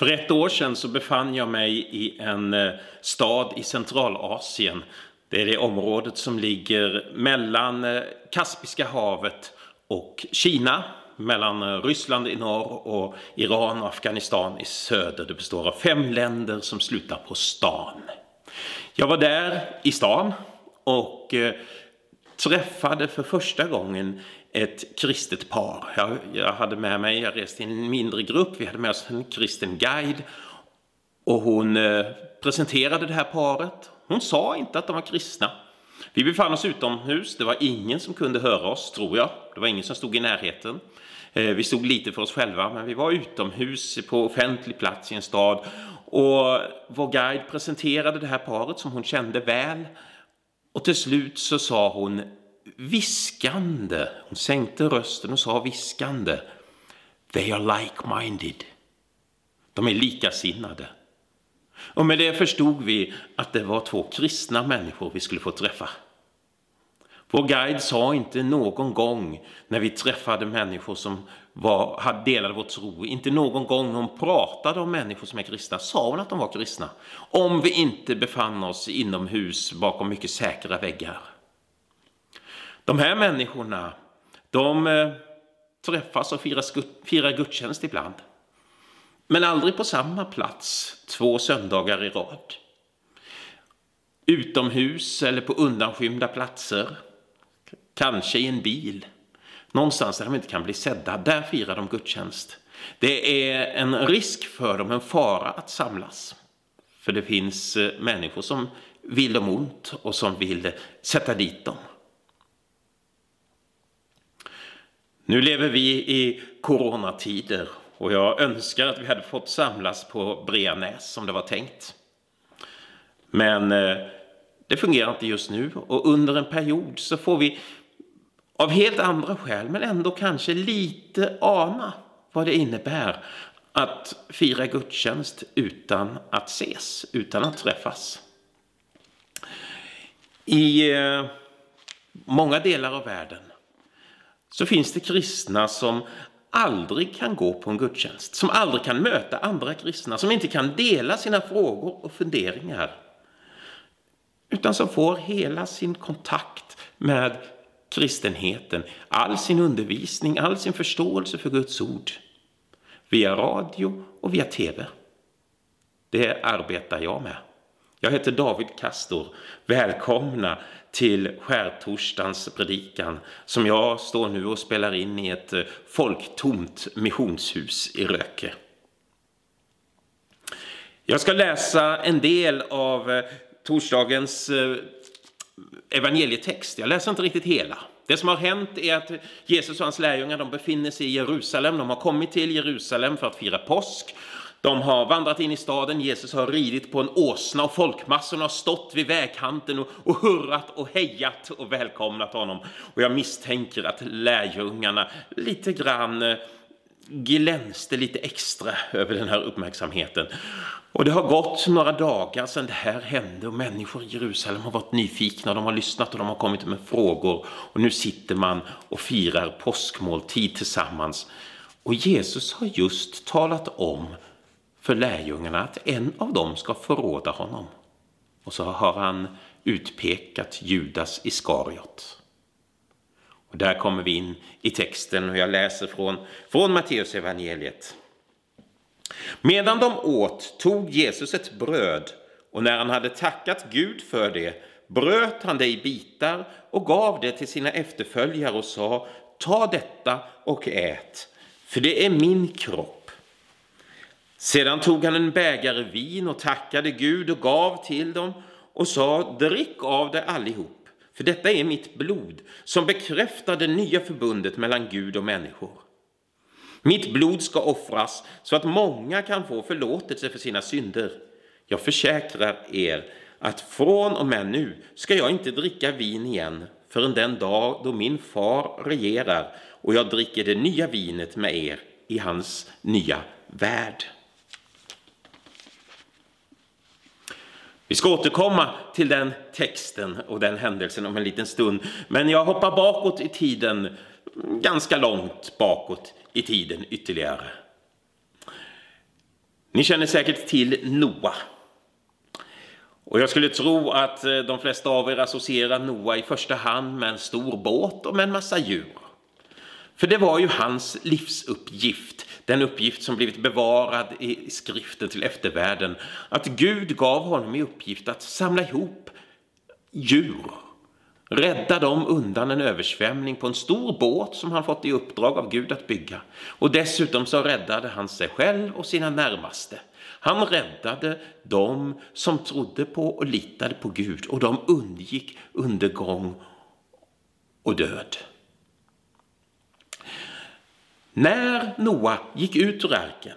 För ett år sedan så befann jag mig i en eh, stad i Centralasien. Det är det området som ligger mellan eh, Kaspiska havet och Kina. Mellan eh, Ryssland i norr och Iran och Afghanistan i söder. Det består av fem länder som slutar på stan. Jag var där i stan och träffade för första gången ett kristet par. Jag, jag, hade med mig, jag reste i en mindre grupp, vi hade med oss en kristen guide. Och hon eh, presenterade det här paret. Hon sa inte att de var kristna. Vi befann oss utomhus, det var ingen som kunde höra oss, tror jag. Det var ingen som stod i närheten. Eh, vi stod lite för oss själva, men vi var utomhus på offentlig plats i en stad. Och vår guide presenterade det här paret som hon kände väl. Och till slut så sa hon viskande, hon sänkte rösten och sa viskande, They are like-minded. De är likasinnade. Och med det förstod vi att det var två kristna människor vi skulle få träffa. Vår guide sa inte någon gång när vi träffade människor som var, delade vår tro, inte någon gång när hon pratade om människor som är kristna, sa hon att de var kristna. Om vi inte befann oss inomhus bakom mycket säkra väggar. De här människorna, de eh, träffas och firar, firar gudstjänst ibland. Men aldrig på samma plats två söndagar i rad. Utomhus eller på undanskymda platser. Kanske i en bil. Någonstans där de inte kan bli sedda. Där firar de gudstjänst. Det är en risk för dem, en fara att samlas. För det finns eh, människor som vill dem ont och som vill eh, sätta dit dem. Nu lever vi i coronatider och jag önskar att vi hade fått samlas på Breanäs som det var tänkt. Men eh, det fungerar inte just nu och under en period så får vi av helt andra skäl men ändå kanske lite ana vad det innebär att fira gudstjänst utan att ses, utan att träffas. I eh, många delar av världen så finns det kristna som aldrig kan gå på en gudstjänst, som aldrig kan möta andra kristna, som inte kan dela sina frågor och funderingar. Utan som får hela sin kontakt med kristenheten, all sin undervisning, all sin förståelse för Guds ord via radio och via tv. Det arbetar jag med. Jag heter David Kastor. Välkomna till skärtorsdagens predikan som jag står nu och spelar in i ett eh, folktomt missionshus i Röke. Jag ska läsa en del av eh, torsdagens eh, evangelietext. Jag läser inte riktigt hela. Det som har hänt är att Jesus och hans lärjungar de befinner sig i Jerusalem. De har kommit till Jerusalem för att fira påsk. De har vandrat in i staden, Jesus har ridit på en åsna och folkmassorna har stått vid vägkanten och, och hurrat och hejat och välkomnat honom. Och jag misstänker att lärjungarna lite grann eh, glänste lite extra över den här uppmärksamheten. Och det har gått några dagar sedan det här hände och människor i Jerusalem har varit nyfikna, de har lyssnat och de har kommit med frågor. Och nu sitter man och firar påskmåltid tillsammans. Och Jesus har just talat om för lärjungarna att en av dem ska förråda honom. Och så har han utpekat Judas Iskariot. Och där kommer vi in i texten och jag läser från, från Matteus evangeliet. Medan de åt tog Jesus ett bröd och när han hade tackat Gud för det bröt han det i bitar och gav det till sina efterföljare och sa Ta detta och ät, för det är min kropp sedan tog han en bägare vin och tackade Gud och gav till dem och sa drick av det allihop, för detta är mitt blod som bekräftar det nya förbundet mellan Gud och människor. Mitt blod ska offras så att många kan få förlåtelse för sina synder. Jag försäkrar er att från och med nu ska jag inte dricka vin igen förrän den dag då min far regerar och jag dricker det nya vinet med er i hans nya värld. Vi ska återkomma till den texten och den händelsen om en liten stund. Men jag hoppar bakåt i tiden, ganska långt bakåt i tiden ytterligare. Ni känner säkert till Noa. Och jag skulle tro att eh, de flesta av er associerar Noa i första hand med en stor båt och med en massa djur. För det var ju hans livsuppgift, den uppgift som blivit bevarad i skriften till eftervärlden, att Gud gav honom i uppgift att samla ihop djur, rädda dem undan en översvämning på en stor båt som han fått i uppdrag av Gud att bygga. Och dessutom så räddade han sig själv och sina närmaste. Han räddade dem som trodde på och litade på Gud och de undgick undergång och död. När Noa gick ut ur arken,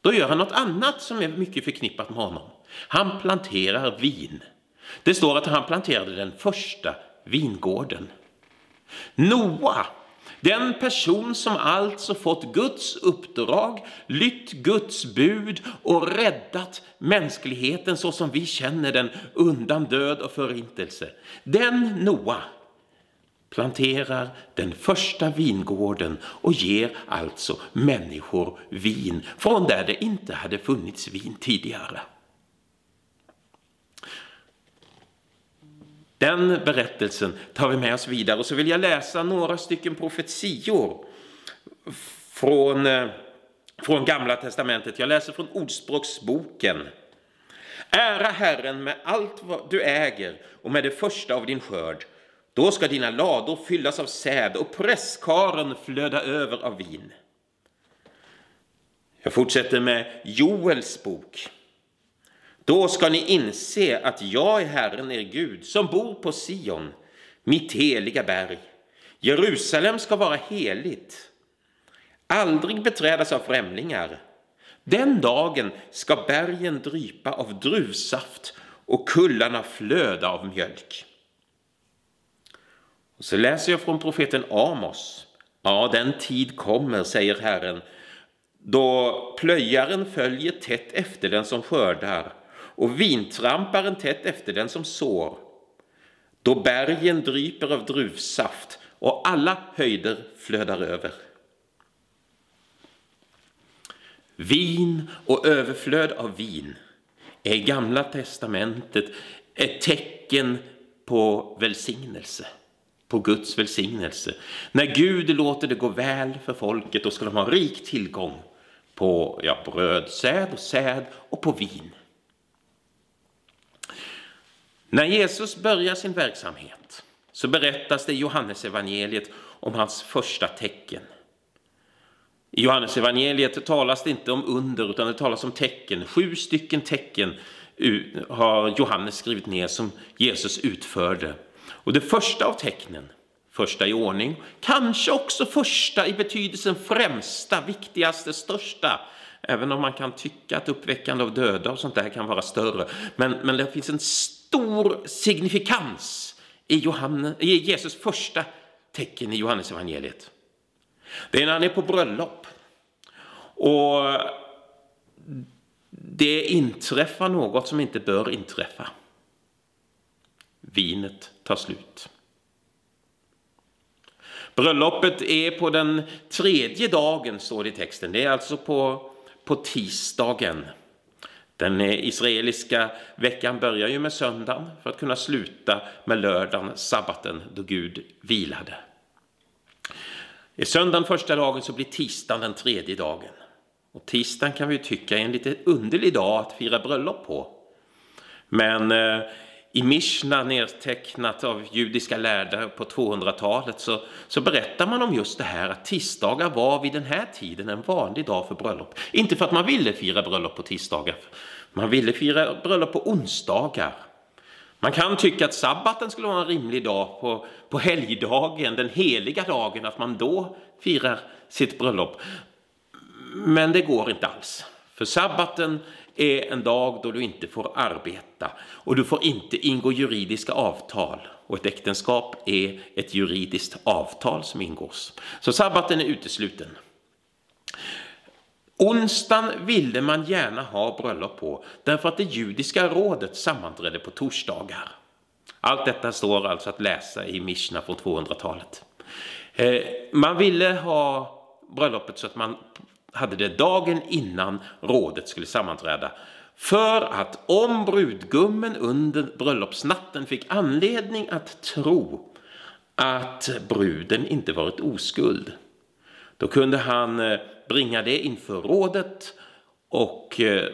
då gör han något annat som är mycket förknippat med honom. Han planterar vin. Det står att han planterade den första vingården. Noa, den person som alltså fått Guds uppdrag, lytt Guds bud och räddat mänskligheten så som vi känner den undan död och förintelse. Den Noa planterar den första vingården och ger alltså människor vin från där det inte hade funnits vin tidigare. Den berättelsen tar vi med oss vidare och så vill jag läsa några stycken profetior från, eh, från Gamla Testamentet. Jag läser från Ordspråksboken. Ära Herren med allt vad du äger och med det första av din skörd då ska dina lador fyllas av säd och presskaren flöda över av vin. Jag fortsätter med Joels bok. Då ska ni inse att jag är Herren er Gud som bor på Sion, mitt heliga berg. Jerusalem ska vara heligt, aldrig beträdas av främlingar. Den dagen ska bergen drypa av druvsaft och kullarna flöda av mjölk. Så läser jag från profeten Amos. Ja, den tid kommer, säger Herren, då plöjaren följer tätt efter den som skördar och vintramparen tätt efter den som sår. Då bergen dryper av druvsaft och alla höjder flödar över. Vin och överflöd av vin är i Gamla testamentet ett tecken på välsignelse på Guds välsignelse. När Gud låter det gå väl för folket då ska de ha rik tillgång på ja, bröd, säd och säd och på vin. När Jesus börjar sin verksamhet så berättas det i Johannesevangeliet om hans första tecken. I Johannesevangeliet talas det inte om under utan det talas om tecken. Sju stycken tecken har Johannes skrivit ner som Jesus utförde och det första av tecknen, första i ordning, kanske också första i betydelsen främsta, viktigaste, största, även om man kan tycka att uppväckande av döda och sånt där kan vara större. Men, men det finns en stor signifikans i, Johannes, i Jesus första tecken i Johannes evangeliet. Det är när han är på bröllop. Och det inträffar något som inte bör inträffa. Vinet tar slut. Bröllopet är på den tredje dagen, står det i texten. Det är alltså på, på tisdagen. Den eh, israeliska veckan börjar ju med söndagen för att kunna sluta med lördagen, sabbaten, då Gud vilade. Är söndagen första dagen så blir tisdagen den tredje dagen. Och tisdagen kan vi tycka är en lite underlig dag att fira bröllop på. Men eh, i Mishna nedtecknat av judiska lärda på 200-talet så, så berättar man om just det här att tisdagar var vid den här tiden en vanlig dag för bröllop. Inte för att man ville fira bröllop på tisdagar, man ville fira bröllop på onsdagar. Man kan tycka att sabbaten skulle vara en rimlig dag på, på helgdagen, den heliga dagen, att man då firar sitt bröllop. Men det går inte alls. För sabbaten är en dag då du inte får arbeta och du får inte ingå juridiska avtal. Och ett äktenskap är ett juridiskt avtal som ingås. Så sabbaten är utesluten. Onsdagen ville man gärna ha bröllop på därför att det judiska rådet sammanträdde på torsdagar. Allt detta står alltså att läsa i Mishna från 200-talet. Eh, man ville ha bröllopet så att man hade det dagen innan rådet skulle sammanträda. För att om brudgummen under bröllopsnatten fick anledning att tro att bruden inte varit oskuld, då kunde han eh, bringa det inför rådet och eh,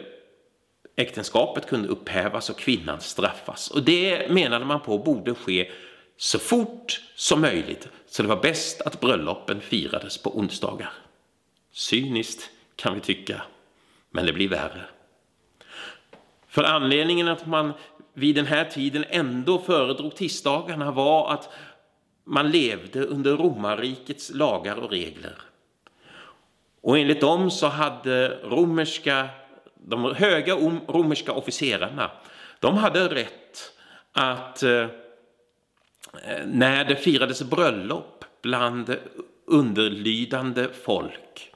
äktenskapet kunde upphävas och kvinnan straffas. Och det menade man på borde ske så fort som möjligt. Så det var bäst att bröllopen firades på onsdagar. Cyniskt kan vi tycka, men det blir värre. För anledningen att man vid den här tiden ändå föredrog tisdagarna var att man levde under romarrikets lagar och regler. Och enligt dem så hade romerska, de höga romerska officerarna, de hade rätt att eh, när det firades bröllop bland underlydande folk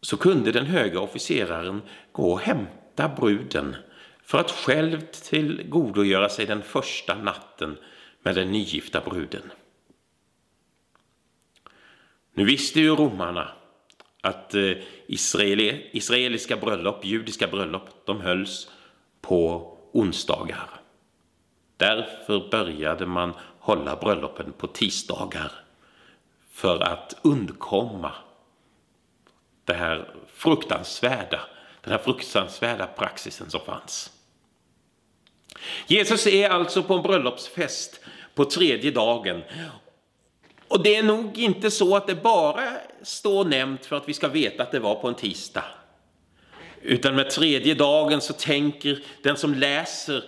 så kunde den höga officeraren gå och hämta bruden för att själv tillgodogöra sig den första natten med den nygifta bruden. Nu visste ju romarna att eh, israeli, israeliska bröllop, judiska bröllop, de hölls på onsdagar. Därför började man hålla bröllopen på tisdagar för att undkomma det här fruktansvärda, den här fruktansvärda praxisen som fanns. Jesus är alltså på en bröllopsfest på tredje dagen. Och det är nog inte så att det bara står nämnt för att vi ska veta att det var på en tisdag. Utan med tredje dagen så tänker den som läser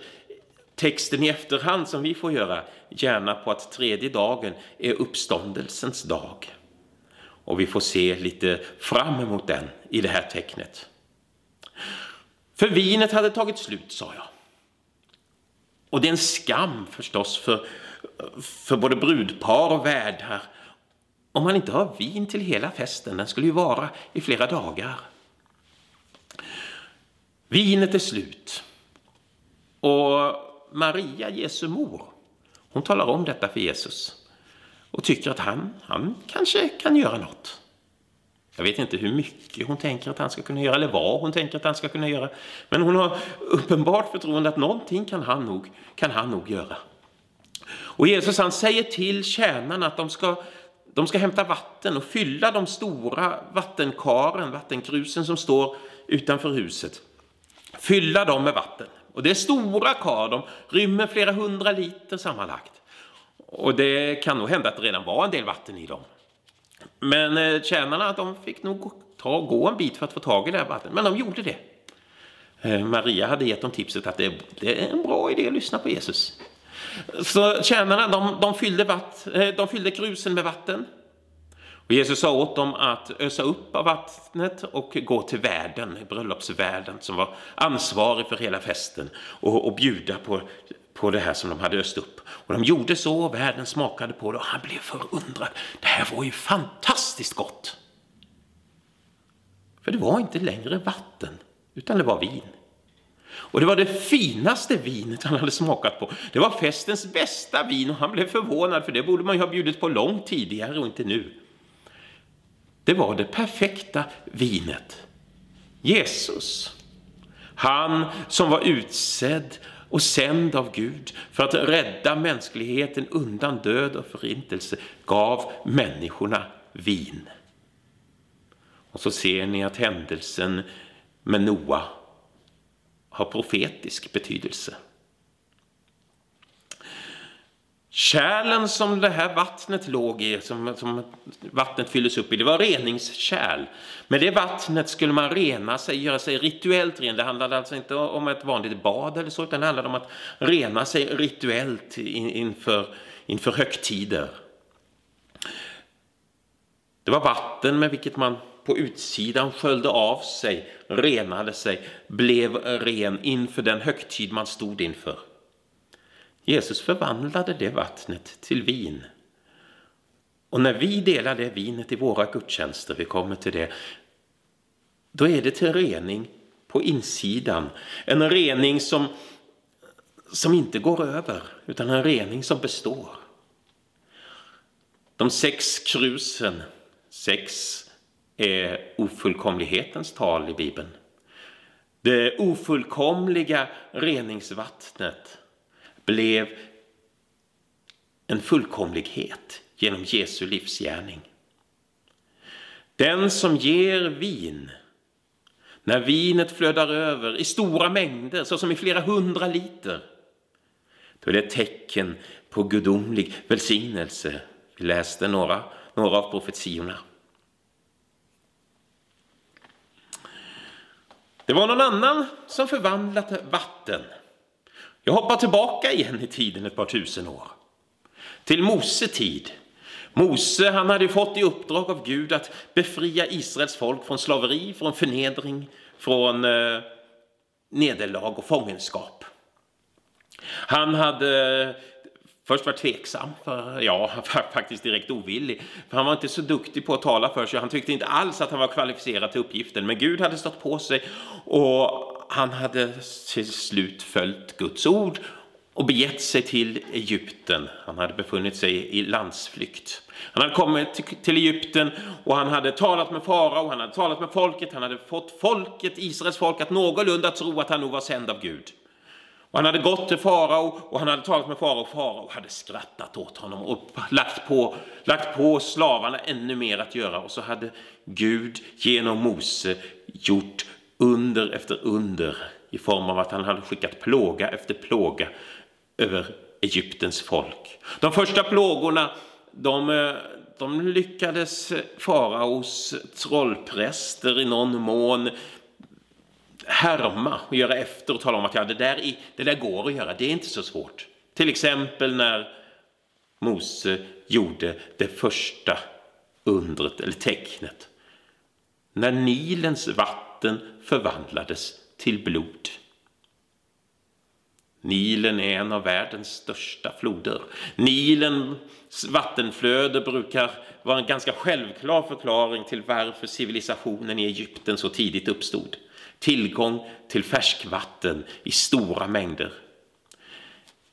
texten i efterhand som vi får göra gärna på att tredje dagen är uppståndelsens dag. Och vi får se lite fram emot den i det här tecknet. För vinet hade tagit slut, sa jag. Och det är en skam förstås för, för både brudpar och värdar om man inte har vin till hela festen. Den skulle ju vara i flera dagar. Vinet är slut. Och Maria, Jesu mor, hon talar om detta för Jesus och tycker att han, han kanske kan göra något. Jag vet inte hur mycket hon tänker att han ska kunna göra eller vad hon tänker att han ska kunna göra. Men hon har uppenbart förtroende att någonting kan han nog, kan han nog göra. Och Jesus han säger till tjänarna att de ska, de ska hämta vatten och fylla de stora vattenkaren, vattenkrusen som står utanför huset. Fylla dem med vatten. Och det är stora kar, de rymmer flera hundra liter sammanlagt. Och det kan nog hända att det redan var en del vatten i dem. Men eh, tjänarna de fick nog ta, gå en bit för att få tag i det här vattnet, men de gjorde det. Eh, Maria hade gett dem tipset att det, det, är en bra idé att lyssna på Jesus. Så tjänarna de, de, fyllde, vatt, eh, de fyllde krusen med vatten. Och Jesus sa åt dem att ösa upp av vattnet och gå till värden, bröllopsvärden som var ansvarig för hela festen och, och bjuda på, på det här som de hade öst upp. Och de gjorde så och smakade på det och han blev förundrad. Det här var ju fantastiskt gott! För det var inte längre vatten, utan det var vin. Och det var det finaste vinet han hade smakat på. Det var festens bästa vin och han blev förvånad för det borde man ju ha bjudit på långt tidigare och inte nu. Det var det perfekta vinet. Jesus. Han som var utsedd och sänd av Gud för att rädda mänskligheten undan död och förintelse gav människorna vin. Och så ser ni att händelsen med Noa har profetisk betydelse. Kärlen som det här vattnet låg i, som, som vattnet fylldes upp i, det var reningskärl. Med det vattnet skulle man rena sig, göra sig rituellt ren. Det handlade alltså inte om ett vanligt bad eller så, utan det handlade om att rena sig rituellt inför, inför högtider. Det var vatten med vilket man på utsidan sköljde av sig, renade sig, blev ren inför den högtid man stod inför. Jesus förvandlade det vattnet till vin. Och när vi delar det vinet i våra gudstjänster, vi kommer till det, då är det till rening på insidan. En rening som, som inte går över, utan en rening som består. De sex krusen, sex är ofullkomlighetens tal i Bibeln. Det ofullkomliga reningsvattnet blev en fullkomlighet genom Jesu livsgärning. Den som ger vin, när vinet flödar över i stora mängder, såsom i flera hundra liter, då är det ett tecken på gudomlig välsignelse. Vi läste några, några av profetiorna. Det var någon annan som förvandlat vatten. Jag hoppar tillbaka igen i tiden ett par tusen år. Till Mose tid. Mose han hade fått i uppdrag av Gud att befria Israels folk från slaveri, från förnedring, från eh, nederlag och fångenskap. Han hade först varit tveksam, för, ja, faktiskt direkt ovillig. För han var inte så duktig på att tala för sig. Han tyckte inte alls att han var kvalificerad till uppgiften. Men Gud hade stått på sig och han hade till slut följt Guds ord och begett sig till Egypten. Han hade befunnit sig i landsflykt. Han hade kommit till Egypten och han hade talat med farao, han hade talat med folket, han hade fått folket, Israels folk att någorlunda tro att han nog var sänd av Gud. Och han hade gått till farao och han hade talat med farao. Farao hade skrattat åt honom och lagt på, lagt på slavarna ännu mer att göra. Och så hade Gud genom Mose gjort under efter under i form av att han hade skickat plåga efter plåga över Egyptens folk. De första plågorna de, eh, de lyckades faraos trollpräster i någon mån härma och göra efter och tala om att ja, det, där, det där går att göra, det är inte så svårt. Till exempel när Mose gjorde det första undret eller tecknet. När Nilens vatten Vatten förvandlades till blod. Nilen är en av världens största floder. Nilens vattenflöde brukar vara en ganska självklar förklaring till varför civilisationen i Egypten så tidigt uppstod. Tillgång till färskvatten i stora mängder.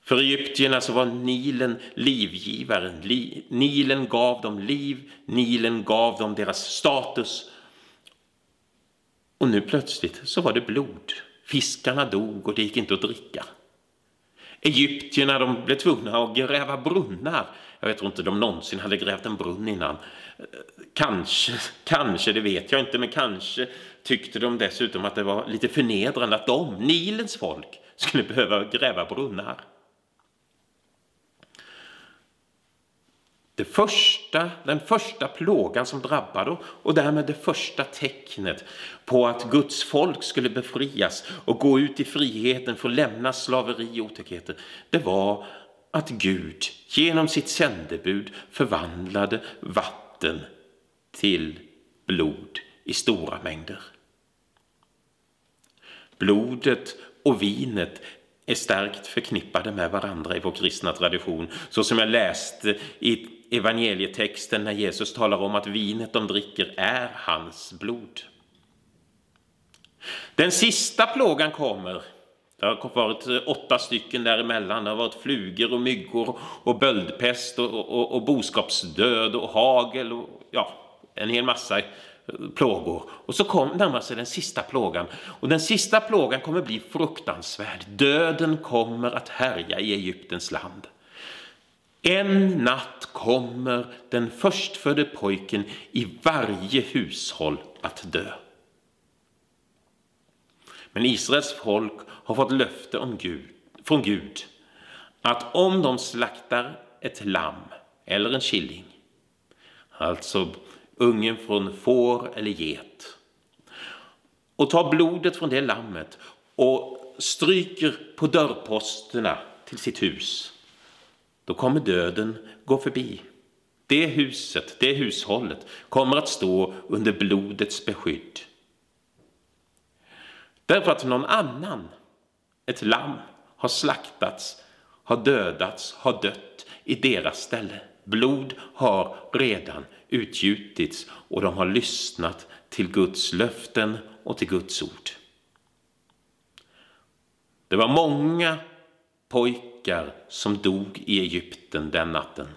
För egyptierna så var Nilen livgivaren. Nilen gav dem liv, Nilen gav dem deras status. Och nu plötsligt så var det blod. Fiskarna dog och det gick inte att dricka. Egyptierna de blev tvungna att gräva brunnar. Jag tror inte de någonsin hade grävt en brunn innan. Kanske, kanske, det vet jag inte, men kanske tyckte de dessutom att det var lite förnedrande att de, Nilens folk, skulle behöva gräva brunnar. Det första, den första plågan som drabbade och därmed det första tecknet på att Guds folk skulle befrias och gå ut i friheten för att lämna slaveri och otäckheter, det var att Gud genom sitt sändebud förvandlade vatten till blod i stora mängder. Blodet och vinet är starkt förknippade med varandra i vår kristna tradition. Så som jag läste i evangelietexten när Jesus talar om att vinet de dricker är hans blod. Den sista plågan kommer. Det har varit åtta stycken däremellan. Det har varit flugor och myggor och böldpest och, och, och boskapsdöd och hagel och ja, en hel massa plågor. Och så kom, närmar sig den sista plågan. Och den sista plågan kommer bli fruktansvärd. Döden kommer att härja i Egyptens land. En natt kommer den förstfödde pojken i varje hushåll att dö. Men Israels folk har fått löfte om Gud, från Gud att om de slaktar ett lamm eller en killing, alltså ungen från får eller get, och tar blodet från det lammet och stryker på dörrposterna till sitt hus, då kommer döden gå förbi. Det huset, det hushållet kommer att stå under blodets beskydd. Därför att någon annan, ett lamm, har slaktats, har dödats, har dött i deras ställe. Blod har redan utgjutits och de har lyssnat till Guds löften och till Guds ord. Det var många pojkar som dog i Egypten den natten.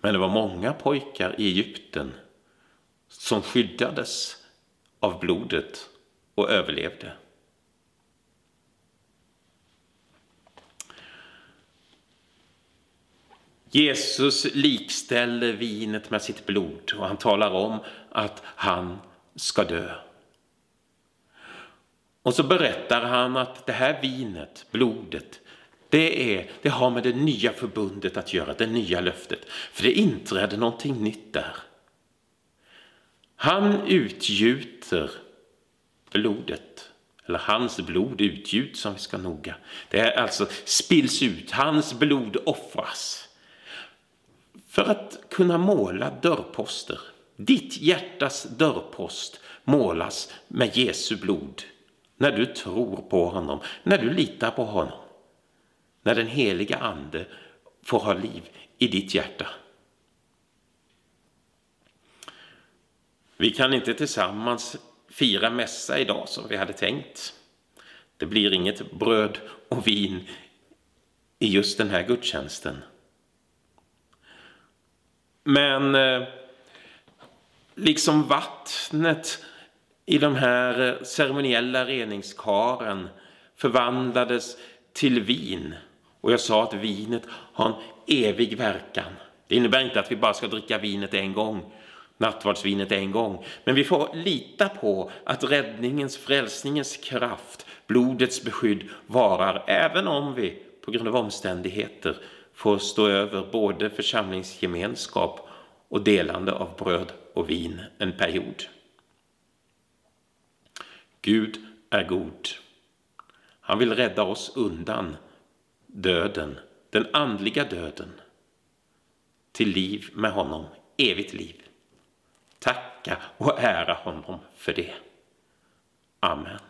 Men det var många pojkar i Egypten som skyddades av blodet och överlevde. Jesus likställer vinet med sitt blod och han talar om att han ska dö. Och så berättar han att det här vinet, blodet, det, är, det har med det nya förbundet att göra, det nya löftet. För det inträder någonting nytt där. Han utgjuter blodet, eller hans blod utgjuts om vi ska noga. Det är alltså spills ut, hans blod offras. För att kunna måla dörrposter. Ditt hjärtas dörrpost målas med Jesu blod. När du tror på honom, när du litar på honom. När den heliga ande får ha liv i ditt hjärta. Vi kan inte tillsammans fira mässa idag som vi hade tänkt. Det blir inget bröd och vin i just den här gudstjänsten. Men eh, liksom vattnet i de här eh, ceremoniella reningskaren förvandlades till vin. Och jag sa att vinet har en evig verkan. Det innebär inte att vi bara ska dricka vinet en gång, nattvardsvinet en gång. Men vi får lita på att räddningens, frälsningens kraft, blodets beskydd varar även om vi på grund av omständigheter får stå över både församlingsgemenskap och delande av bröd och vin en period. Gud är god. Han vill rädda oss undan döden, den andliga döden, till liv med honom, evigt liv. Tacka och ära honom för det. Amen.